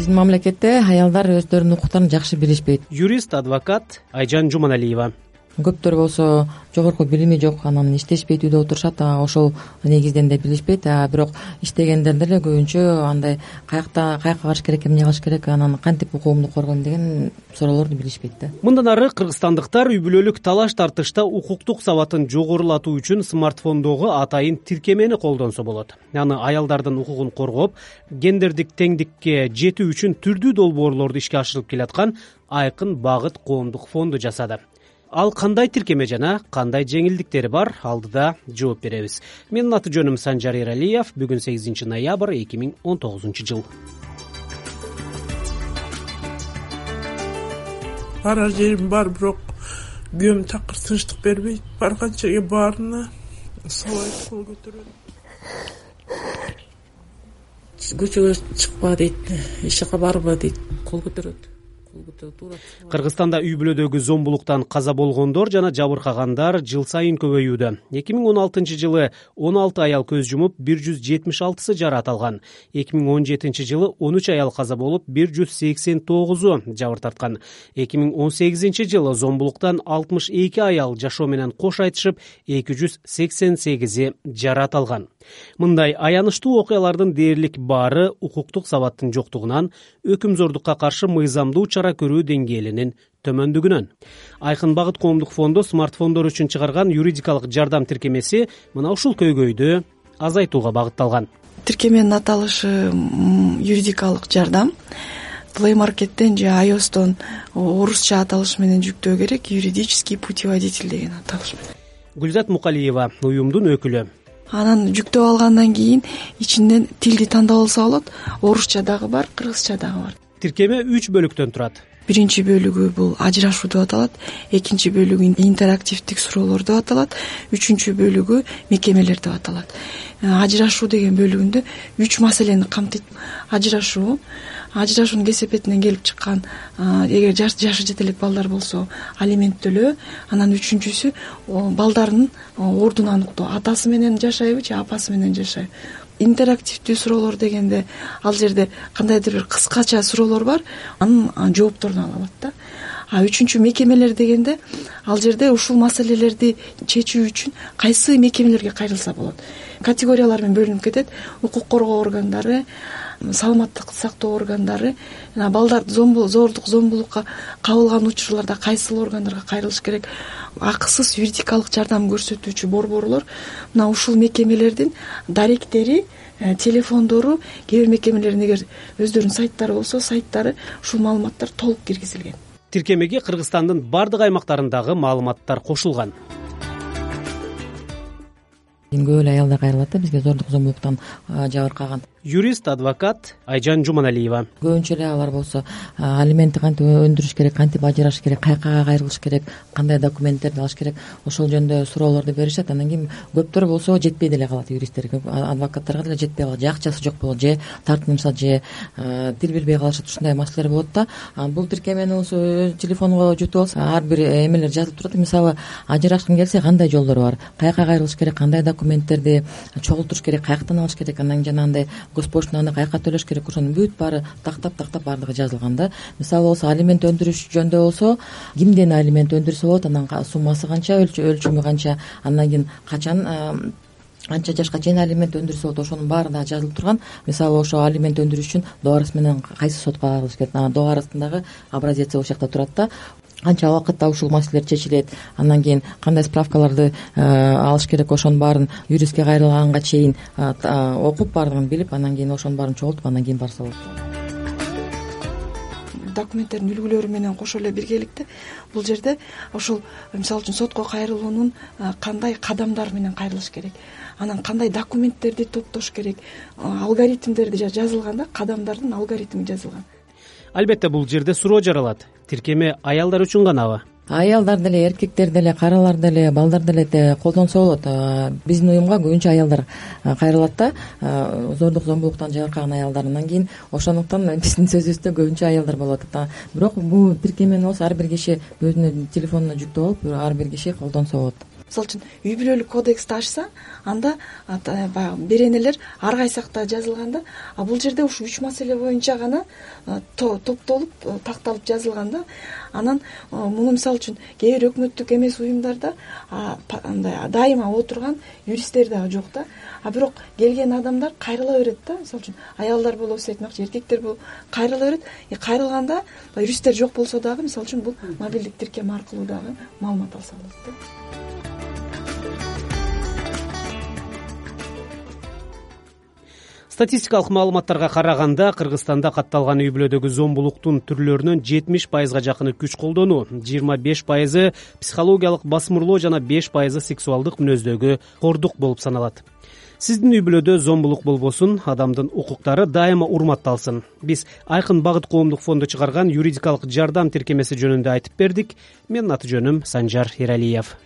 биздин мамлекетте аялдар өздөрүнүн укуктарын жакшы билишпейт. Юрист адвокат айжан жуманалиева көптөр болсо жогорку билими жок анан иштешпейт үйдө отурушат ошол негизден да билишпейт бирок иштегендер деле көбүнчө андай каякта каяка барыш керек эмне кылыш керек анан кантип укугумду коргойм деген суроолорду билишпейт да. Мындан ары кыргызстандыктар үй бүлөлүк талаш тартышта укуктук сабатын жогорулатуу үчүн смартфондогу атайын тиркемени колдонсо болот. Аны аялдардын укугун коргоп гендердик теңдикке жетүү үчүн түрдүү долбоорлорду ишке ашырып келаткан айкын багыт коомдук фонду жасады ал кандай тиркеме жана кандай жеңилдиктери бар? Алдыда жооп беребиз. Менин аты жөнүм санжар эралиев бүгүн сегизинчи ноябрь эки миң он тогузунчу жыл. Барар жерим бар бирок күйөөм такыр тынчтык бербейт. Барган жерге баарына кол көтөрөт көчөгө чыкпа дейт эч жака барба дейт кол көтөрөт кыргызстанда үй бүлөдөгү зомбулуктан каза болгондор жана жабыркагандар жыл сайын көбөйүүдө. Эки миң он алтынчы жылы он алты аял көз жумуп бир жүз жетимиш алтысы жараат алган. Эки миң он жетинчи жылы он үч аял каза болуп бир жүз сексен тогузу жабыр тарткан. Эки миң он сегизинчи жылы зомбулуктан алтымыш эки аял жашоо менен кош айтышып эки жүз сексен сегизи жараат алган. Мындай аянычтуу окуялардын дээрлик баары укуктук сабаттын жоктугунан өкүмзордукка каршы мыйзамдуу чара көрүү деңгээлинин төмөндүгүнөн. Айкын багыт коомдук фонду смартфондор үчүн чыгарган юридикалык жардам тиркемеси мына ушул көйгөйдү азайтууга багытталган. Тиркеменин аталышы юридикалык жардам. Плей маркеттен же айостон орусча аталыш менен жүктөө керек юридический путеводитель деген аталыш менен. Гүлзат мукалиева уюмдун өкүлү. Анан жүктөп алгандан кийин ичинен тилди тандап алса болот орусча дагы бар кыргызча дагы бар тиркеме үч бөлүктөн турат. Биринчи бөлүгү бул ажырашуу деп аталат экинчи бөлүгү интерактивдик суроолор деп аталат үчүнчү бөлүгү мекемелер деп аталат. Э, ажырашуу деген бөлүгүндө үч маселени камтыйт. Ажырашуу ажырашуунун кесепетинен келип чыккан эгер жашы жете элек балдар болсо алимент төлөө анан үчүнчүсү балдардын ордун аныктоо атасы менен жашайбы же апасы менен жашайбы интерактивдүү суроолор дегенде ал жерде кандайдыр бир кыскача суроолор бар анын жоопторун ала алат да. А үчүнчү мекемелер дегенде ал жерде ушул маселелерди чечүү үчүн кайсы мекемелерге кайрылса болот? Категориялар менен бөлүнүп кетет. Укук коргоо органдары саламаттыкты сактоо органдары жана балдарды зордук зомбулукка кабылган учурларда кайсыл органдарга кайрылыш керек? Акысыз юридикалык жардам көрсөтүүчү борборлор мына ушул мекемелердин даректери э, телефондору кээ бир мекемелердин эгер өздөрүнүн сайттары болсо сайттары ушул маалыматтар толук киргизилген. Тиркемеге кыргызстандын баардык аймактарындагы маалыматтар кошулган. Көп эле аялдар кайрылат да бизге зордук зомбулуктан жабыркаган юрист адвокат айжан жуманалиева. Көбүнчө эле алар болсо алиментти кантип өндүрүш керек кантип ажырашыш керек каяка кайрылыш керек кандай документтерди алыш керек ошол жөнүндө суроолорду беришет анан кийин көптөр болсо жетпей деле калат юристтерге адвокаттарга деле жетпей калат. Же акчасы жок болот же тартынышат же тил билбей калышат. Ушундай маселелер болот да. Бул тиркемени болсо өз телефонго жүктөп алса ар бир эмелер жазылып турат. Мисалы ажырашкың келсе кандай жолдор бар? Каяка кайрылыш керек кандай документтерди чогултуруш керек каяктан алыш керек? Анан жанагындай госпоштаны каяка төлөш керек ошонун бүт баары тактап тактап баардыгы жазылган да. Мисалы болсо алимент өндүрүш жөнүндө болсо кимден алимент өндүрсө болот анан суммасы канча өлчөмү канча андан кийин качан канча жашка чейин алимент өндүрсө болот ошонун баары дагы жазылып турган. Мисалы ошо алимент өндүрүш үчүн доарус менен кайсы сотко барылыш керек? Анан доарустун дагы образеци ошол жакта турат да канча убакытта ушул маселелер чечилет. Андан кийин кандай справкаларды э, алыш керек ошонун баарын юристке кайрылганга чейин э, окуп баардыгын билип анан кийин ошонун баарын чогултуп андан кийин барса болот. Документтердин үлгүлөрү менен кошо эле биргеликте. Бул жерде ушул мисалы үчүн сотко кайрылуунун э, кандай кадамдары менен кайрылыш керек? Анан кандай документтерди топтош керек? Алгоритмдерди жазылган да кадамдардын алгоритми жазылган албетте бул жерде суроо жаралат. Тиркеме аялдар үчүн ганабы аялдар деле эркектер деле каралар деле балдар деле колдонсо болот биздин уюмга көбүнчө аялдар кайрылат да. Зордук зомбулуктан жабыркаган аялдар андан кийин ошондуктан биздин сөзүбүздө көбүнчө аялдар болуп атат бирок бул тиркемени болсо ар бир киши өзүнүн телефонуна жүктөп алып ар бир киши колдонсо болот мисалы үчүн үй бүлөлүк кодексти ачса анда баягы беренелер ар кайсы жакта жазылган да а бул жерде ушул үч маселе боюнча гана топтолуп такталып жазылган да анан муну мисалы үчүн кээ бир өкмөттүк эмес уюмдарда мындай дайыма отурган юристтер дагы жок да. А бирок келген адамдар кайрыла берет да. Мисалы үчүн аялдар болобу сиз айтмакчы эркектер болобу кайрыла берет. Кайрылганда юристтер жок болсо дагы мисалы үчүн бул мобилдик тиркем аркылуу дагы маалымат алса болот да статистикалык маалыматтарга караганда кыргызстанда катталган үй бүлөдөгү зомбулуктун түрлөрүнүн жетимиш пайызга жакыны күч колдонуу жыйырма беш пайызы психологиялык басмырлоо жана беш пайызы сексуалдык мүнөздөгү кордук болуп саналат. Сиздин үй бүлөдө зомбулук болбосун адамдын укуктары дайыма урматталсын. Биз айкын багыт коомдук фонду чыгарган юридикалык жардам тиркемеси жөнүндө айтып бердик. Менин аты жөнүм санжар эралиев